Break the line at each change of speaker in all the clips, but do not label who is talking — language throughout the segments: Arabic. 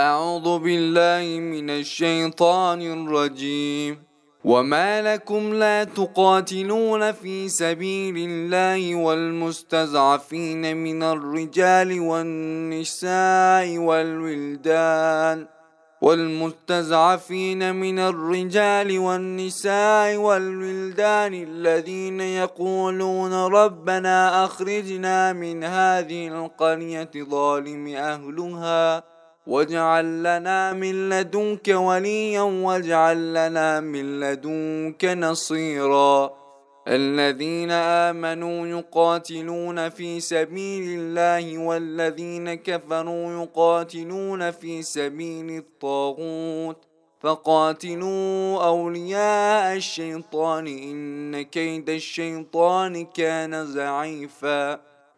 أعوذ بالله من الشيطان الرجيم. وما لكم لا تقاتلون في سبيل الله والمستضعفين من الرجال والنساء والولدان والمستضعفين من الرجال والنساء والولدان الذين يقولون ربنا أخرجنا من هذه القرية ظالم أهلها واجعل لنا من لدنك وليا واجعل لنا من لدنك نصيرا. الذين آمنوا يقاتلون في سبيل الله والذين كفروا يقاتلون في سبيل الطاغوت. فقاتلوا أولياء الشيطان إن كيد الشيطان كان ضعيفا.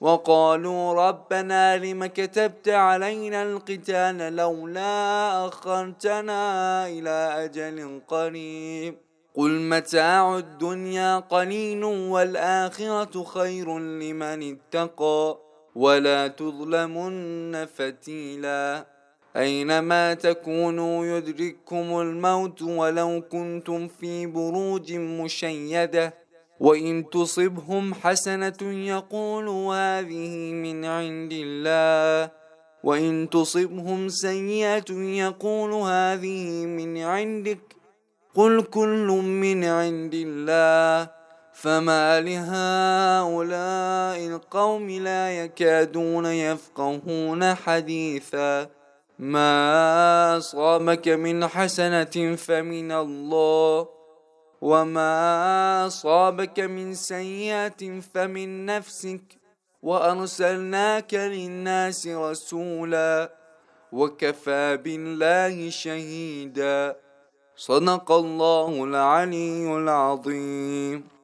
وقالوا ربنا لم كتبت علينا القتال لولا أخرتنا إلى أجل قريب. قل متاع الدنيا قليل والآخرة خير لمن اتقى ولا تظلمن فتيلا. أينما تكونوا يدرككم الموت ولو كنتم في بروج مشيدة وإن تصبهم حسنة يقولوا هذه من عند الله وإن تصبهم سيئة يقول هذه من عندك قل كل من عند الله فما لهؤلاء القوم لا يكادون يفقهون حديثا ما أصابك من حسنة فمن الله وما أصابك من سيئة فمن نفسك وأرسلناك للناس رسولا وكفى بالله شهيدا صدق الله العلي العظيم